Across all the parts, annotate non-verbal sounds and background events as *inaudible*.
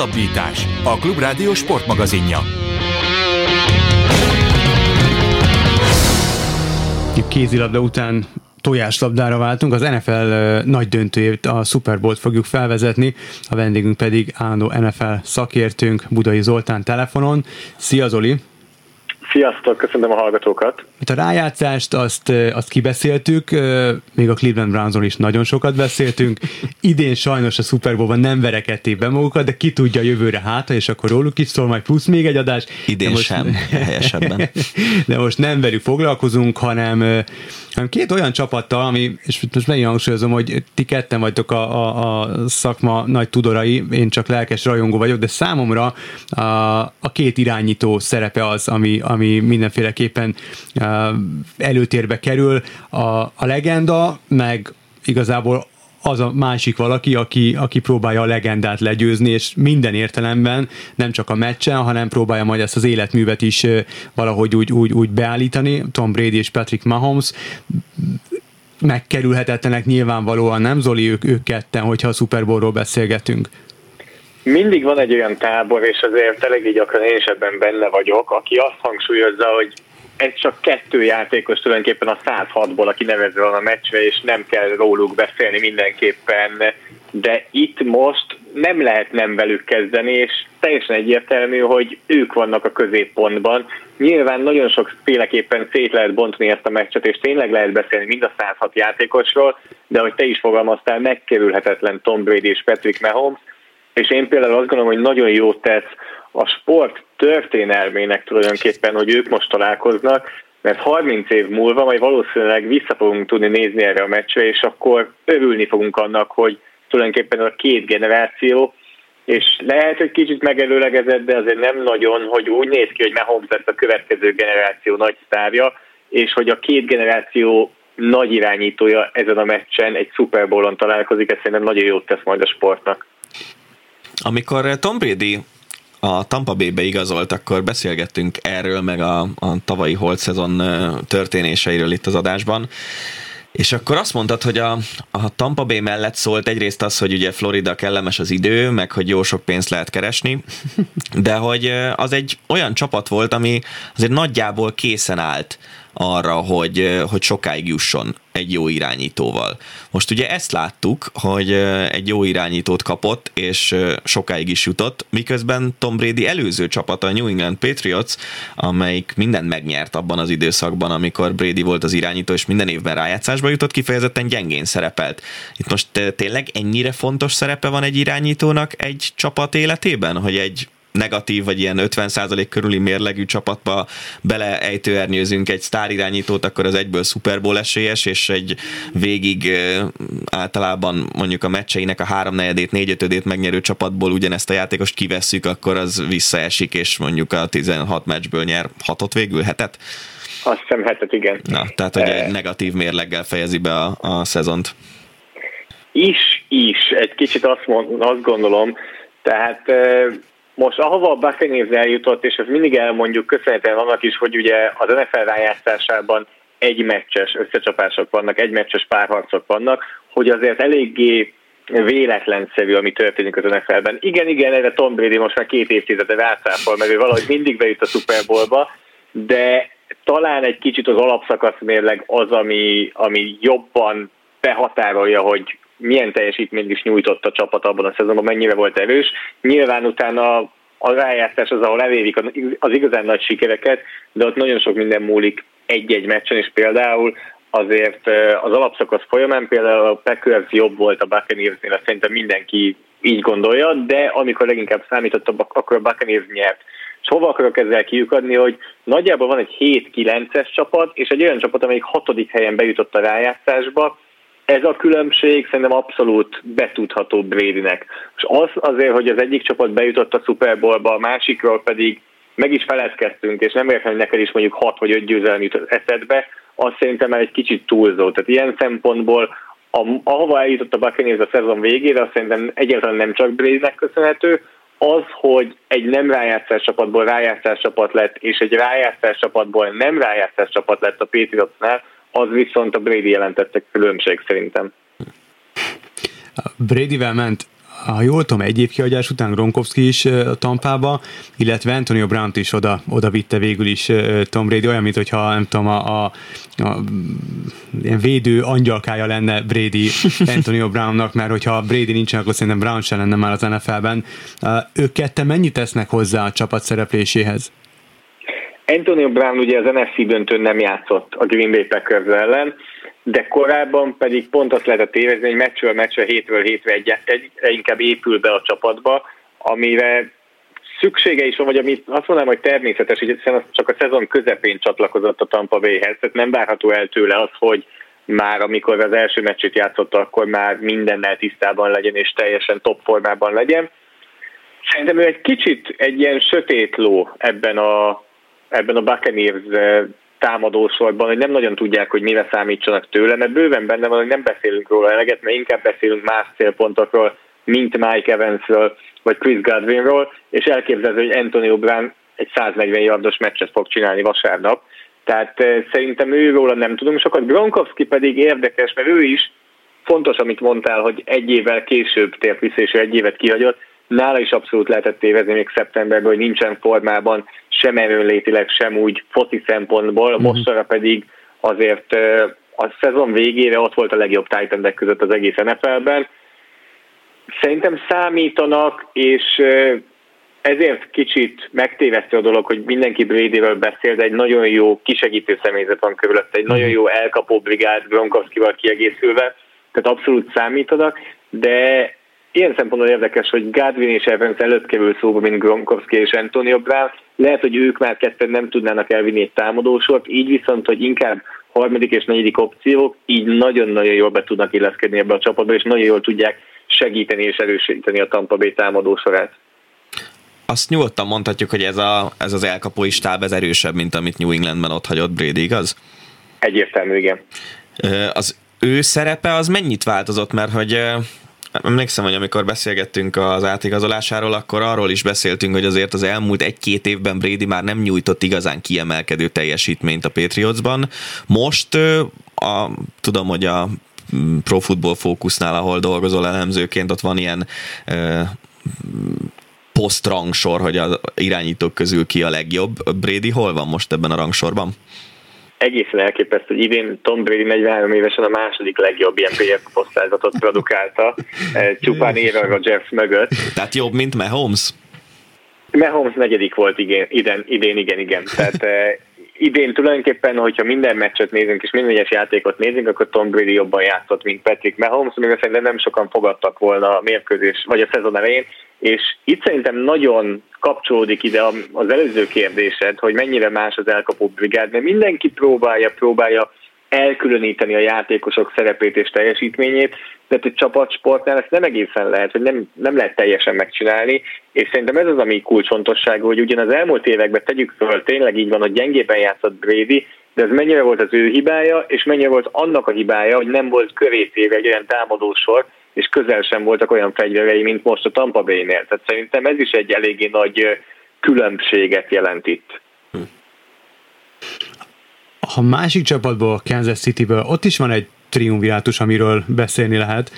Hosszabbítás, a Klubrádió sportmagazinja. Kézilabda után tojáslabdára váltunk, az NFL nagy döntőjét, a Super Bowl-t fogjuk felvezetni, a vendégünk pedig állandó NFL szakértőnk Budai Zoltán telefonon. Szia Zoli! Sziasztok, köszönöm a hallgatókat! A rájátszást azt, azt kibeszéltük, még a Cleveland Brownsról is nagyon sokat beszéltünk. Idén sajnos a Super Bowl-ban nem verekedték be magukat, de ki tudja jövőre hátra, és akkor róluk is szól majd plusz még egy adás. Idén most, sem, helyesebben. *laughs* De most nem velük foglalkozunk, hanem, hanem két olyan csapattal, ami, és most megint hangsúlyozom, hogy ti ketten vagytok a, a, a szakma nagy tudorai, én csak lelkes rajongó vagyok, de számomra a, a két irányító szerepe az, ami, ami mindenféleképpen előtérbe kerül a, a legenda, meg igazából az a másik valaki, aki, aki próbálja a legendát legyőzni, és minden értelemben, nem csak a meccsen, hanem próbálja majd ezt az életművet is valahogy úgy, úgy, úgy beállítani. Tom Brady és Patrick Mahomes megkerülhetetlenek nyilvánvalóan, nem Zoli, ők, ők ketten, hogyha a Super Bowlról beszélgetünk. Mindig van egy olyan tábor, és azért eléggé gyakran én is ebben benne vagyok, aki azt hangsúlyozza, hogy ez csak kettő játékos tulajdonképpen a 106-ból, aki nevezve van a meccsre, és nem kell róluk beszélni mindenképpen, de itt most nem lehet nem velük kezdeni, és teljesen egyértelmű, hogy ők vannak a középpontban. Nyilván nagyon sok féleképpen szét lehet bontani ezt a meccset, és tényleg lehet beszélni mind a 106 játékosról, de hogy te is fogalmaztál, megkerülhetetlen Tom Brady és Patrick Mahomes, és én például azt gondolom, hogy nagyon jót tesz a sport történelmének tulajdonképpen, hogy ők most találkoznak, mert 30 év múlva majd valószínűleg vissza fogunk tudni nézni erre a meccsre, és akkor örülni fogunk annak, hogy tulajdonképpen a két generáció, és lehet, hogy kicsit megelőlegezett, de azért nem nagyon, hogy úgy néz ki, hogy Mahomes lesz a következő generáció nagy sztárja, és hogy a két generáció nagy irányítója ezen a meccsen egy Super találkozik, ez szerintem nagyon jót tesz majd a sportnak. Amikor Tom Brady a Tampa Bay-be igazolt, akkor beszélgettünk erről, meg a, a tavalyi holt szezon történéseiről itt az adásban. És akkor azt mondtad, hogy a, a Tampa Bay mellett szólt egyrészt az, hogy ugye Florida kellemes az idő, meg hogy jó sok pénzt lehet keresni, de hogy az egy olyan csapat volt, ami azért nagyjából készen állt arra, hogy, hogy sokáig jusson egy jó irányítóval. Most ugye ezt láttuk, hogy egy jó irányítót kapott, és sokáig is jutott, miközben Tom Brady előző csapata, a New England Patriots, amelyik mindent megnyert abban az időszakban, amikor Brady volt az irányító, és minden évben rájátszásba jutott, kifejezetten gyengén szerepelt. Itt most tényleg ennyire fontos szerepe van egy irányítónak egy csapat életében, hogy egy negatív, vagy ilyen 50% körüli mérlegű csapatba beleejtőernyőzünk egy sztárirányítót, akkor az egyből Super Bowl esélyes, és egy végig általában mondjuk a meccseinek a háromnegyedét, négyötödét megnyerő csapatból ugyanezt a játékost kivesszük, akkor az visszaesik, és mondjuk a 16 meccsből nyer hatot végül, hetet? Azt hiszem hetet, igen. Na, tehát, hogy egy negatív mérleggel fejezi be a, a szezont. Is, is. Egy kicsit azt, mond, azt gondolom, tehát most ahova a Buccaneers eljutott, és ezt mindig elmondjuk, köszönhetően annak is, hogy ugye az NFL rájátszásában egy meccses összecsapások vannak, egy meccses párharcok vannak, hogy azért eléggé véletlenszerű, ami történik az NFL-ben. Igen, igen, erre Tom Brady most már két évtizede rácáfol, mert ő valahogy mindig bejut a Super Bowl-ba, de talán egy kicsit az alapszakasz mérleg az, ami, ami jobban behatárolja, hogy milyen teljesítményt is nyújtott a csapat abban a szezonban, mennyire volt erős. Nyilván utána a rájátszás az, ahol elérik az igazán nagy sikereket, de ott nagyon sok minden múlik egy-egy meccsen, és például azért az alapszakasz folyamán például a Packers jobb volt a Buccaneersnél, szerintem mindenki így gondolja, de amikor leginkább számított, akkor a Buccaneers nyert. És hova akarok ezzel kiukadni, hogy nagyjából van egy 7-9-es csapat, és egy olyan csapat, amelyik hatodik helyen bejutott a rájátszásba, ez a különbség szerintem abszolút betudható Bradynek. És az azért, hogy az egyik csapat bejutott a Super Bowlba, a másikról pedig meg is feledkeztünk, és nem értem, hogy neked is mondjuk 6 vagy 5 győzelem jut eszedbe, az szerintem egy kicsit túlzó. Tehát ilyen szempontból, ahova eljutott a Buccaneers a szezon végére, azt szerintem egyáltalán nem csak Bradynek köszönhető, az, hogy egy nem rájátszás csapatból rájátszás csapat lett, és egy rájátszás csapatból nem rájátszás csapat lett a Patriotsnál, az viszont a Brady jelentette különbség szerintem. Bradyvel ment ha jól tudom, egy év kihagyás után Gronkowski is a Tampába, illetve Antonio Brown is oda, oda vitte végül is Tom Brady, olyan, mint hogyha nem tudom, a, a, a ilyen védő angyalkája lenne Brady *laughs* Antonio Brownnak, mert hogyha Brady nincsen, akkor szerintem Brown sem lenne már az NFL-ben. Ők ketten mennyit tesznek hozzá a csapat szerepléséhez? Antonio Brown ugye az NFC döntőn nem játszott a Green Bay Packers ellen, de korábban pedig pont azt lehetett érezni, hogy meccsről meccsről, hétről hétre egy, egy, inkább épül be a csapatba, amire szüksége is van, vagy amit azt mondanám, hogy természetes, hogy csak a szezon közepén csatlakozott a Tampa Bayhez, tehát nem várható el tőle az, hogy már amikor az első meccsét játszott, akkor már mindennel tisztában legyen és teljesen top formában legyen. Szerintem ő egy kicsit egy ilyen sötét ló ebben a, ebben a Buccaneers támadósorban, hogy nem nagyon tudják, hogy mire számítsanak tőle, mert bőven benne van, hogy nem beszélünk róla eleget, mert inkább beszélünk más célpontokról, mint Mike Evansről, vagy Chris Godwinról, és elképzelhető, hogy Antonio Brown egy 140 yardos meccset fog csinálni vasárnap. Tehát eh, szerintem őróla nem tudunk sokat. Gronkowski pedig érdekes, mert ő is fontos, amit mondtál, hogy egy évvel később tért vissza, és egy évet kihagyott. Nála is abszolút lehetett érezni még szeptemberben, hogy nincsen formában, sem erőnlétileg, sem úgy foci szempontból, mm-hmm. mostanra pedig azért a szezon végére ott volt a legjobb titan között az egész NFL-ben. Szerintem számítanak, és ezért kicsit megtévesztő a dolog, hogy mindenki Bradyről beszél, de egy nagyon jó kisegítő személyzet van körülött, egy nagyon jó elkapó brigád Gronkowskival kiegészülve, tehát abszolút számítanak, de ilyen szempontból érdekes, hogy Godwin és Evans előtt kerül szóba, mint Gronkowski és Antonio Brown. Lehet, hogy ők már ketten nem tudnának elvinni egy támadósort, így viszont, hogy inkább harmadik és negyedik opciók, így nagyon-nagyon jól be tudnak illeszkedni ebbe a csapatba, és nagyon jól tudják segíteni és erősíteni a Tampa Bay támadósorát. Azt nyugodtan mondhatjuk, hogy ez, a, ez az elkapói stáb ez erősebb, mint amit New Englandben ott hagyott Brady, igaz? Egyértelmű, igen. Az ő szerepe az mennyit változott, mert hogy emlékszem, hogy amikor beszélgettünk az átigazolásáról, akkor arról is beszéltünk, hogy azért az elmúlt egy-két évben Brady már nem nyújtott igazán kiemelkedő teljesítményt a Patriotsban. Most a, tudom, hogy a mm, Pro Football Focusnál, ahol dolgozol elemzőként, ott van ilyen posztrangsor, hogy az irányítók közül ki a legjobb. Brady hol van most ebben a rangsorban? Egészen elképesztő, hogy idén Tom Brady 43 évesen a második legjobb ilyen PF posztázatot produkálta, csupán Aaron Rodgers mögött. Tehát jobb, mint Mahomes? Mahomes negyedik volt igen, idén, idén igen, igen. Tehát eh, idén tulajdonképpen, hogyha minden meccset nézünk és minden egyes játékot nézünk, akkor Tom Brady jobban játszott, mint Patrick Mahomes, még szerintem nem sokan fogadtak volna a mérkőzés, vagy a szezon elején, és itt szerintem nagyon kapcsolódik ide az előző kérdésed, hogy mennyire más az elkapó brigád, mert mindenki próbálja, próbálja elkülöníteni a játékosok szerepét és teljesítményét, de egy csapatsportnál ezt nem egészen lehet, vagy nem, nem lehet teljesen megcsinálni, és szerintem ez az, ami kulcsfontosságú, hogy ugyan az elmúlt években tegyük föl, tényleg így van, hogy gyengében játszott Brady, de ez mennyire volt az ő hibája, és mennyire volt annak a hibája, hogy nem volt körétéve egy olyan támadósor, és közel sem voltak olyan fegyverei, mint most a Tampa Bay-nél. Tehát szerintem ez is egy eléggé nagy különbséget jelent itt. Ha másik csapatból, Kansas City-ből, ott is van egy triumvirátus, amiről beszélni lehet,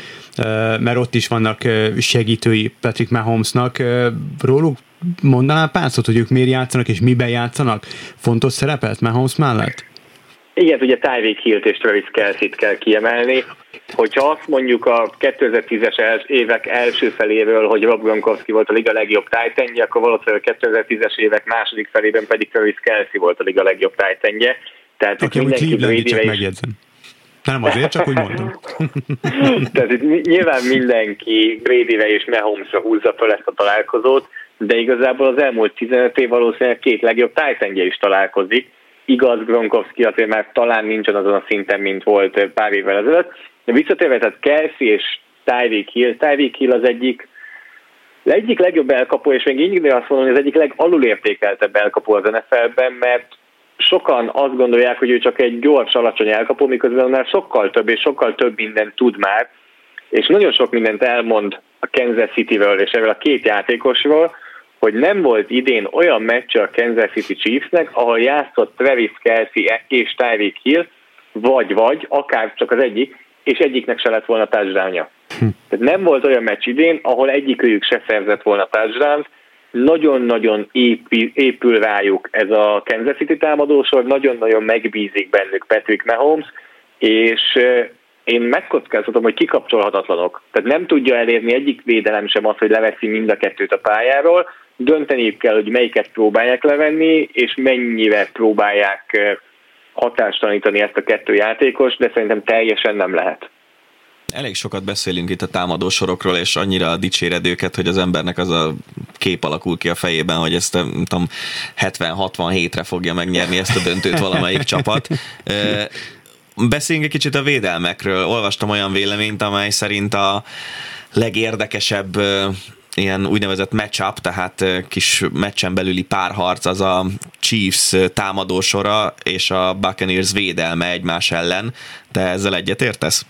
mert ott is vannak segítői Patrick Mahomesnak. Róluk mondanál pár szót, hogy ők miért játszanak és miben játszanak? Fontos szerepet Mahomes mellett? Igen, ugye Tyreek Hill-t és Travis Kelsey-t kell kiemelni. Hogyha azt mondjuk a 2010-es évek első feléről, hogy Rob Gronkowski volt a liga legjobb tájtengye, akkor valószínűleg a 2010-es évek második felében pedig Travis Kelsey volt a liga legjobb tájtengye. Tehát Aki mindenki Cleveland csak megjegyzem. Nem azért, csak úgy mondom. *laughs* Tehát itt nyilván mindenki Brady-re és Mahomesra húzza fel ezt a találkozót, de igazából az elmúlt 15 év valószínűleg két legjobb tájtengye is találkozik, Igaz, Gronkowski azért már talán nincsen azon a szinten, mint volt pár évvel ezelőtt. De visszatérve, tehát Kelsey és Tyreek Hill. Tyreek Hill az egyik egyik legjobb elkapó, és még így azt mondom, hogy az egyik legalulértékeltebb elkapó az NFL-ben, mert sokan azt gondolják, hogy ő csak egy gyors, alacsony elkapó, miközben már sokkal több és sokkal több mindent tud már, és nagyon sok mindent elmond a Kansas City-ről és erről a két játékosról, hogy nem volt idén olyan meccs a Kansas City Chiefsnek, ahol játszott Travis Kelsey és Tyreek Hill, vagy-vagy, akár csak az egyik, és egyiknek se lett volna touchdownja. Hm. Tehát nem volt olyan meccs idén, ahol egyikőjük se szerzett volna touchdown nagyon-nagyon épül, rájuk ez a Kansas City támadósor, nagyon-nagyon megbízik bennük Patrick Mahomes, és én megkockáztatom, hogy kikapcsolhatatlanok. Tehát nem tudja elérni egyik védelem sem azt, hogy leveszi mind a kettőt a pályáról, dönteni kell, hogy melyiket próbálják levenni, és mennyire próbálják hatástalanítani ezt a kettő játékos, de szerintem teljesen nem lehet. Elég sokat beszélünk itt a támadósorokról, és annyira dicséred őket, hogy az embernek az a kép alakul ki a fejében, hogy ezt nem tudom, 70-67-re fogja megnyerni ezt a döntőt valamelyik csapat. Beszéljünk egy kicsit a védelmekről. Olvastam olyan véleményt, amely szerint a legérdekesebb ilyen úgynevezett matchup, tehát kis meccsen belüli párharc az a Chiefs támadósora és a Buccaneers védelme egymás ellen. Te ezzel egyet értesz?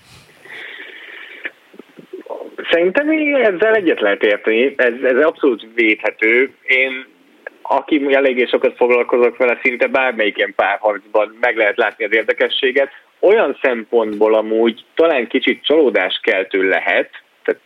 Szerintem ezzel egyet lehet érteni, ez, ez abszolút védhető. Én, aki eléggé sokat foglalkozok vele, szinte bármelyik ilyen párharcban meg lehet látni az érdekességet. Olyan szempontból amúgy talán kicsit csalódáskeltő lehet, tehát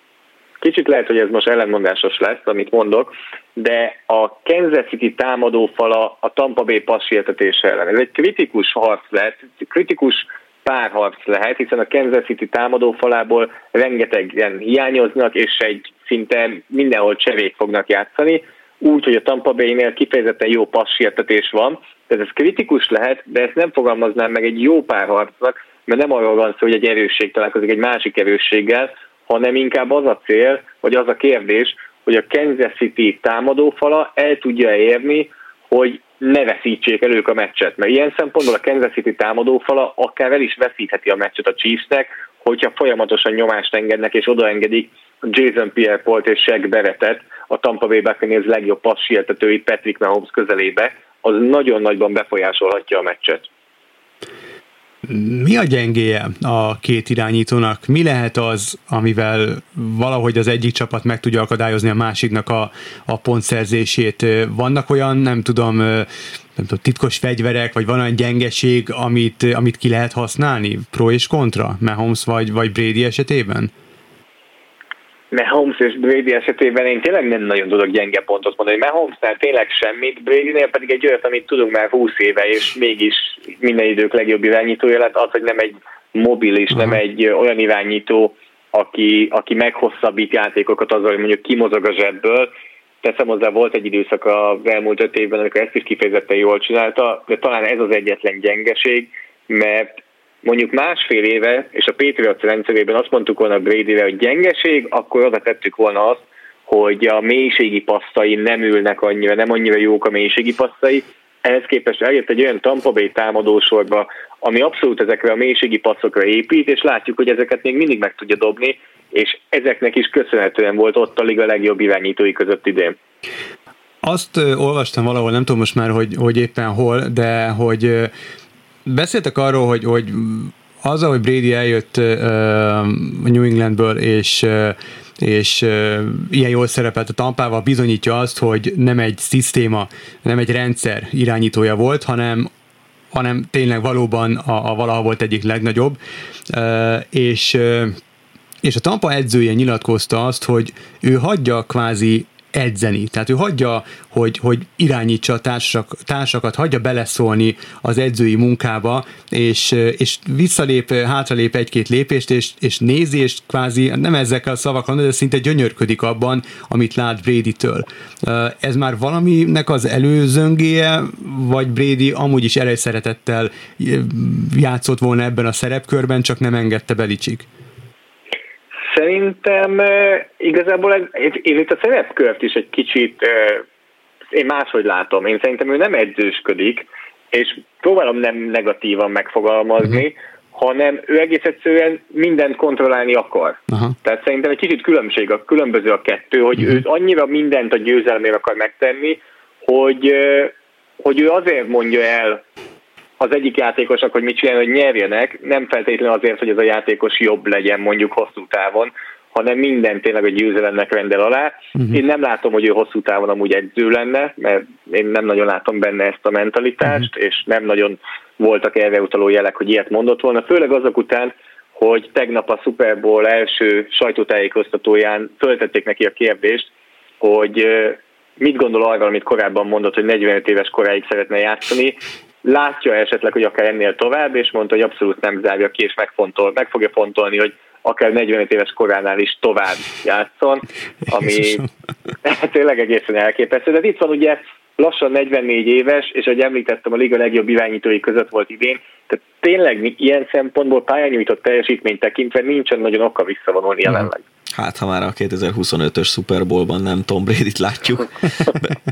kicsit lehet, hogy ez most ellenmondásos lesz, amit mondok, de a Kansas City támadófala a Tampa Bay passértetése ellen. Ez egy kritikus harc lett, kritikus párharc lehet, hiszen a Kansas City támadó falából rengetegen hiányoznak, és egy szinte mindenhol csevék fognak játszani, úgy, hogy a Tampa Bay-nél kifejezetten jó passértetés van, tehát ez kritikus lehet, de ezt nem fogalmaznám meg egy jó párharcnak, mert nem arról van szó, hogy egy erősség találkozik egy másik erősséggel, hanem inkább az a cél, vagy az a kérdés, hogy a Kansas City támadófala el tudja érni, hogy ne veszítsék el ők a meccset. Mert ilyen szempontból a Kansas City támadófala akár el is veszítheti a meccset a Chiefsnek, hogyha folyamatosan nyomást engednek és odaengedik Jason Pierre-Paul és Shaq Beretet, a Tampa Bay Buccaneers legjobb passieltetőit Patrick Mahomes közelébe, az nagyon nagyban befolyásolhatja a meccset. Mi a gyengéje a két irányítónak? Mi lehet az, amivel valahogy az egyik csapat meg tudja akadályozni a másiknak a, a pontszerzését? Vannak olyan, nem tudom, nem tudom, titkos fegyverek, vagy van olyan gyengeség, amit, amit ki lehet használni? Pro és kontra? Mahomes vagy, vagy Brady esetében? Mahomes és Brady esetében én tényleg nem nagyon tudok gyenge pontot mondani. Mahomesnál tényleg semmit, Bradynél pedig egy olyat, amit tudunk már 20 éve, és mégis minden idők legjobb irányítója lett, az, hogy nem egy mobilis, uh-huh. nem egy olyan irányító, aki, aki meghosszabbít játékokat azzal, hogy mondjuk kimozog a zsebből. Teszem hozzá, volt egy időszak az elmúlt öt évben, amikor ezt is kifejezetten jól csinálta, de talán ez az egyetlen gyengeség, mert mondjuk másfél éve, és a Patriots rendszerében azt mondtuk volna Bradyre, hogy gyengeség, akkor oda tettük volna azt, hogy a mélységi passzai nem ülnek annyira, nem annyira jók a mélységi passzai. Ehhez képest eljött egy olyan Tampa Bay támadósorba, ami abszolút ezekre a mélységi passzokra épít, és látjuk, hogy ezeket még mindig meg tudja dobni, és ezeknek is köszönhetően volt ott a liga legjobb irányítói között idén. Azt olvastam valahol, nem tudom most már, hogy, hogy éppen hol, de hogy beszéltek arról, hogy, hogy az, hogy Brady eljött uh, New Englandből, és uh, és uh, ilyen jól szerepelt a tampával, bizonyítja azt, hogy nem egy szisztéma, nem egy rendszer irányítója volt, hanem hanem tényleg valóban a, a valaha volt egyik legnagyobb, uh, és uh, és a Tampa edzője nyilatkozta azt, hogy ő hagyja kvázi edzeni. Tehát ő hagyja, hogy, hogy irányítsa a társak, társakat, hagyja beleszólni az edzői munkába, és, és visszalép, hátralép egy-két lépést, és, és nézi, és kvázi nem ezekkel a szavakkal, de szinte gyönyörködik abban, amit lát Brady-től. Ez már valaminek az előzöngéje, vagy Brady amúgy is szeretettel játszott volna ebben a szerepkörben, csak nem engedte Belicsik? Szerintem igazából én itt a szerepkört is egy kicsit én máshogy látom. Én szerintem ő nem edzősködik, és próbálom nem negatívan megfogalmazni, uh-huh. hanem ő egész egyszerűen mindent kontrollálni akar. Uh-huh. Tehát szerintem egy kicsit különbség, a különböző a kettő, hogy uh-huh. ő annyira mindent a győzelmére akar megtenni, hogy, hogy ő azért mondja el az egyik játékosnak, hogy mit csinálni, hogy nyerjenek, nem feltétlenül azért, hogy ez a játékos jobb legyen mondjuk hosszú távon, hanem minden tényleg a győzelemnek rendel alá. Uh-huh. Én nem látom, hogy ő hosszú távon amúgy edző lenne, mert én nem nagyon látom benne ezt a mentalitást, uh-huh. és nem nagyon voltak erre utaló jelek, hogy ilyet mondott volna, főleg azok után, hogy tegnap a Super Bowl első sajtótájékoztatóján föltették neki a kérdést, hogy mit gondol arról, amit korábban mondott, hogy 45 éves koráig szeretne játszani, látja esetleg, hogy akár ennél tovább, és mondta, hogy abszolút nem zárja ki, és megfontol, meg fogja fontolni, hogy akár 45 éves koránál is tovább játszon, ami *laughs* tényleg egészen elképesztő. De itt van ugye lassan 44 éves, és ahogy említettem, a liga legjobb irányítói között volt idén, tehát tényleg ilyen szempontból pályányújtott teljesítményt tekintve nincsen nagyon oka visszavonulni jelenleg. Hát, ha már a 2025-ös Super Bowl-ban nem Tom Brady-t látjuk.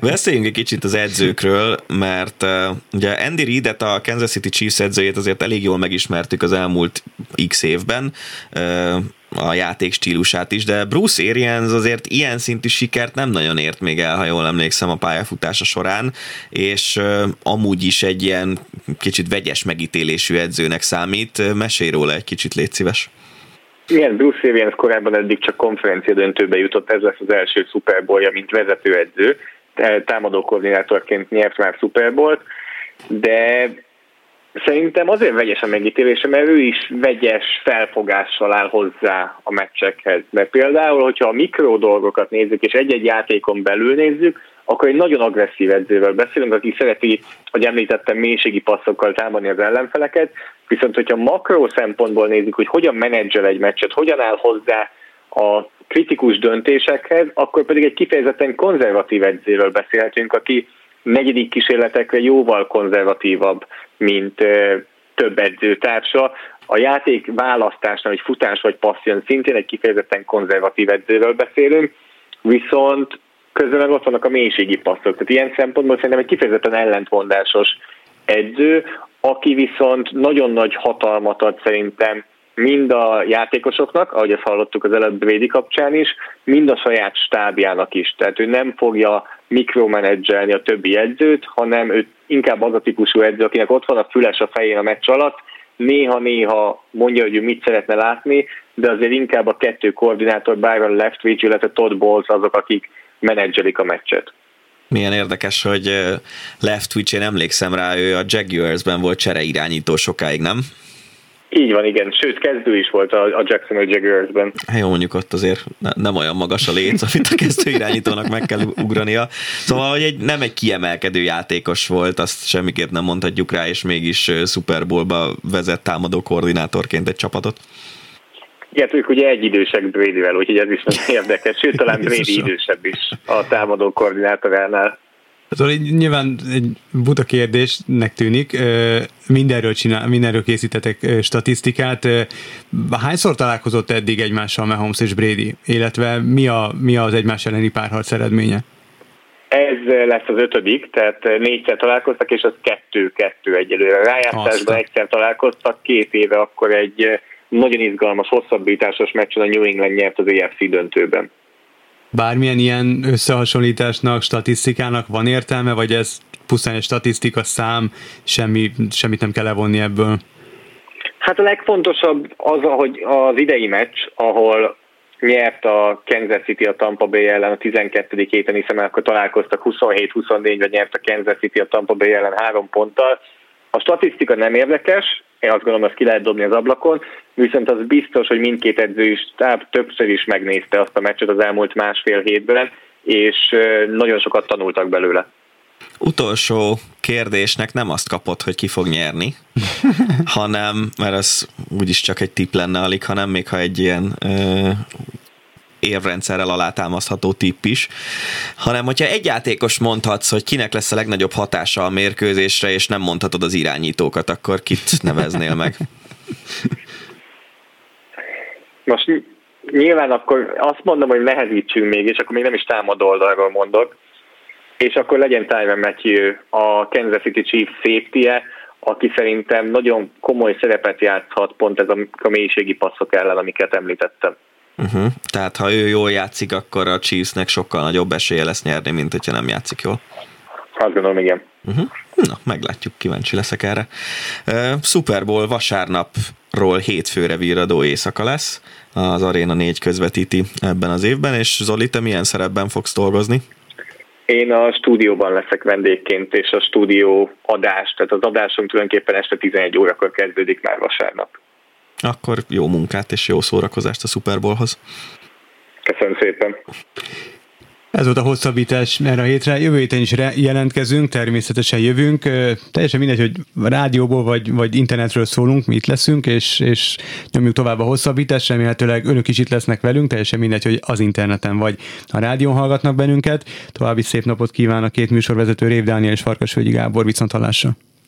Beszéljünk egy kicsit az edzőkről, mert uh, ugye Andy Reid-et, a Kansas City Chiefs edzőjét azért elég jól megismertük az elmúlt x évben. Uh, a játék stílusát is, de Bruce Arians azért ilyen szintű sikert nem nagyon ért még el, ha jól emlékszem a pályafutása során, és amúgy is egy ilyen kicsit vegyes megítélésű edzőnek számít. Mesélj róla egy kicsit, légy szíves. Igen, Bruce Arians korábban eddig csak konferencia döntőbe jutott, ez lesz az első Super mint vezetőedző, támadó koordinátorként nyert már Super Bowl-t, de Szerintem azért vegyes a megítélése, mert ő is vegyes felfogással áll hozzá a meccsekhez. Mert például, hogyha a mikro dolgokat nézzük, és egy-egy játékon belül nézzük, akkor egy nagyon agresszív edzővel beszélünk, aki szereti, hogy említettem, mélységi passzokkal támadni az ellenfeleket, viszont hogyha makro szempontból nézzük, hogy hogyan menedzsel egy meccset, hogyan áll hozzá a kritikus döntésekhez, akkor pedig egy kifejezetten konzervatív edzőről beszélhetünk, aki negyedik kísérletekre jóval konzervatívabb, mint több edzőtársa. A játék választásnál, hogy futás vagy passzjon, szintén egy kifejezetten konzervatív edzőről beszélünk, viszont közben meg ott vannak a mélységi passzok. Tehát ilyen szempontból szerintem egy kifejezetten ellentmondásos edző, aki viszont nagyon nagy hatalmat ad szerintem mind a játékosoknak, ahogy ezt hallottuk az előbb Brady kapcsán is, mind a saját stábjának is. Tehát ő nem fogja mikromenedzselni a többi edzőt, hanem ő inkább az a típusú edző, akinek ott van a füles a fején a meccs alatt, néha-néha mondja, hogy ő mit szeretne látni, de azért inkább a kettő koordinátor, Byron Leftwich, illetve Todd Bowles azok, akik menedzselik a meccset. Milyen érdekes, hogy Leftwich, én emlékszem rá, ő a Jaguarsben volt csereirányító sokáig, nem? Így van, igen. Sőt, kezdő is volt a, Jacksonville Jaguarsben. Hát jó, mondjuk ott azért ne, nem olyan magas a léc, *laughs* amit a kezdő irányítónak meg kell ugrania. Szóval, hogy egy, nem egy kiemelkedő játékos volt, azt semmiképp nem mondhatjuk rá, és mégis Super Bowl-ba vezet támadó koordinátorként egy csapatot. Igen, ők ugye egy idősek Brady-vel, úgyhogy ez is nagyon érdekes. Sőt, talán Brady idősebb is a támadó koordinátoránál. Szóval így nyilván egy buta kérdésnek tűnik, mindenről, csinál, mindenről készítetek statisztikát. Hányszor találkozott eddig egymással Mahomes és Brady, illetve mi, a, mi az egymás elleni párharc eredménye? Ez lesz az ötödik, tehát négyszer találkoztak, és az kettő-kettő egyelőre. Rájátszásban egyszer találkoztak, két éve akkor egy nagyon izgalmas, hosszabbításos meccsen a New England nyert az EFC döntőben bármilyen ilyen összehasonlításnak, statisztikának van értelme, vagy ez pusztán egy statisztika szám, semmi, semmit nem kell levonni ebből? Hát a legfontosabb az, hogy az idei meccs, ahol nyert a Kansas City a Tampa Bay ellen a 12. héten, hiszen akkor találkoztak 27-24-ben nyert a Kansas City a Tampa Bay ellen három ponttal. A statisztika nem érdekes, én azt gondolom, azt ki lehet dobni az ablakon, viszont az biztos, hogy mindkét edző is tehát többször is megnézte azt a meccset az elmúlt másfél hétben, és nagyon sokat tanultak belőle. Utolsó kérdésnek nem azt kapott, hogy ki fog nyerni, *laughs* hanem, mert az úgyis csak egy tip lenne alig, hanem még ha egy ilyen ö, érvrendszerrel alátámasztható tipp is, hanem hogyha egy játékos mondhatsz, hogy kinek lesz a legnagyobb hatása a mérkőzésre, és nem mondhatod az irányítókat, akkor kit neveznél meg? Most nyilván akkor azt mondom, hogy nehezítsünk még, és akkor még nem is támad oldalról mondok, és akkor legyen Tyron Matthew a Kansas City Chiefs safety aki szerintem nagyon komoly szerepet játszhat pont ez a, a mélységi passzok ellen, amiket említettem. Uh-huh. Tehát ha ő jól játszik, akkor a Chiefsnek sokkal nagyobb esélye lesz nyerni, mint hogyha nem játszik jól. Azt gondolom, igen. Uh-huh. Na, meglátjuk, kíváncsi leszek erre. Uh, Super Bowl vasárnapról hétfőre virradó éjszaka lesz. Az Arena 4 közvetíti ebben az évben, és Zoli, te milyen szerepben fogsz dolgozni? Én a stúdióban leszek vendégként, és a stúdió adás, tehát az adásunk tulajdonképpen este 11 órakor kezdődik már vasárnap. Akkor jó munkát és jó szórakozást a Super Bowlhoz. Köszönöm szépen. Ez volt a hosszabbítás erre a hétre. Jövő héten is jelentkezünk, természetesen jövünk. Teljesen mindegy, hogy rádióból vagy, vagy internetről szólunk, mi itt leszünk, és, és nyomjuk tovább a hosszabbítást. Remélhetőleg önök is itt lesznek velünk, teljesen mindegy, hogy az interneten vagy a rádión hallgatnak bennünket. További szép napot kíván a két műsorvezető Rév Dániel és Farkasvölgyi Gábor. Viszont hallásra.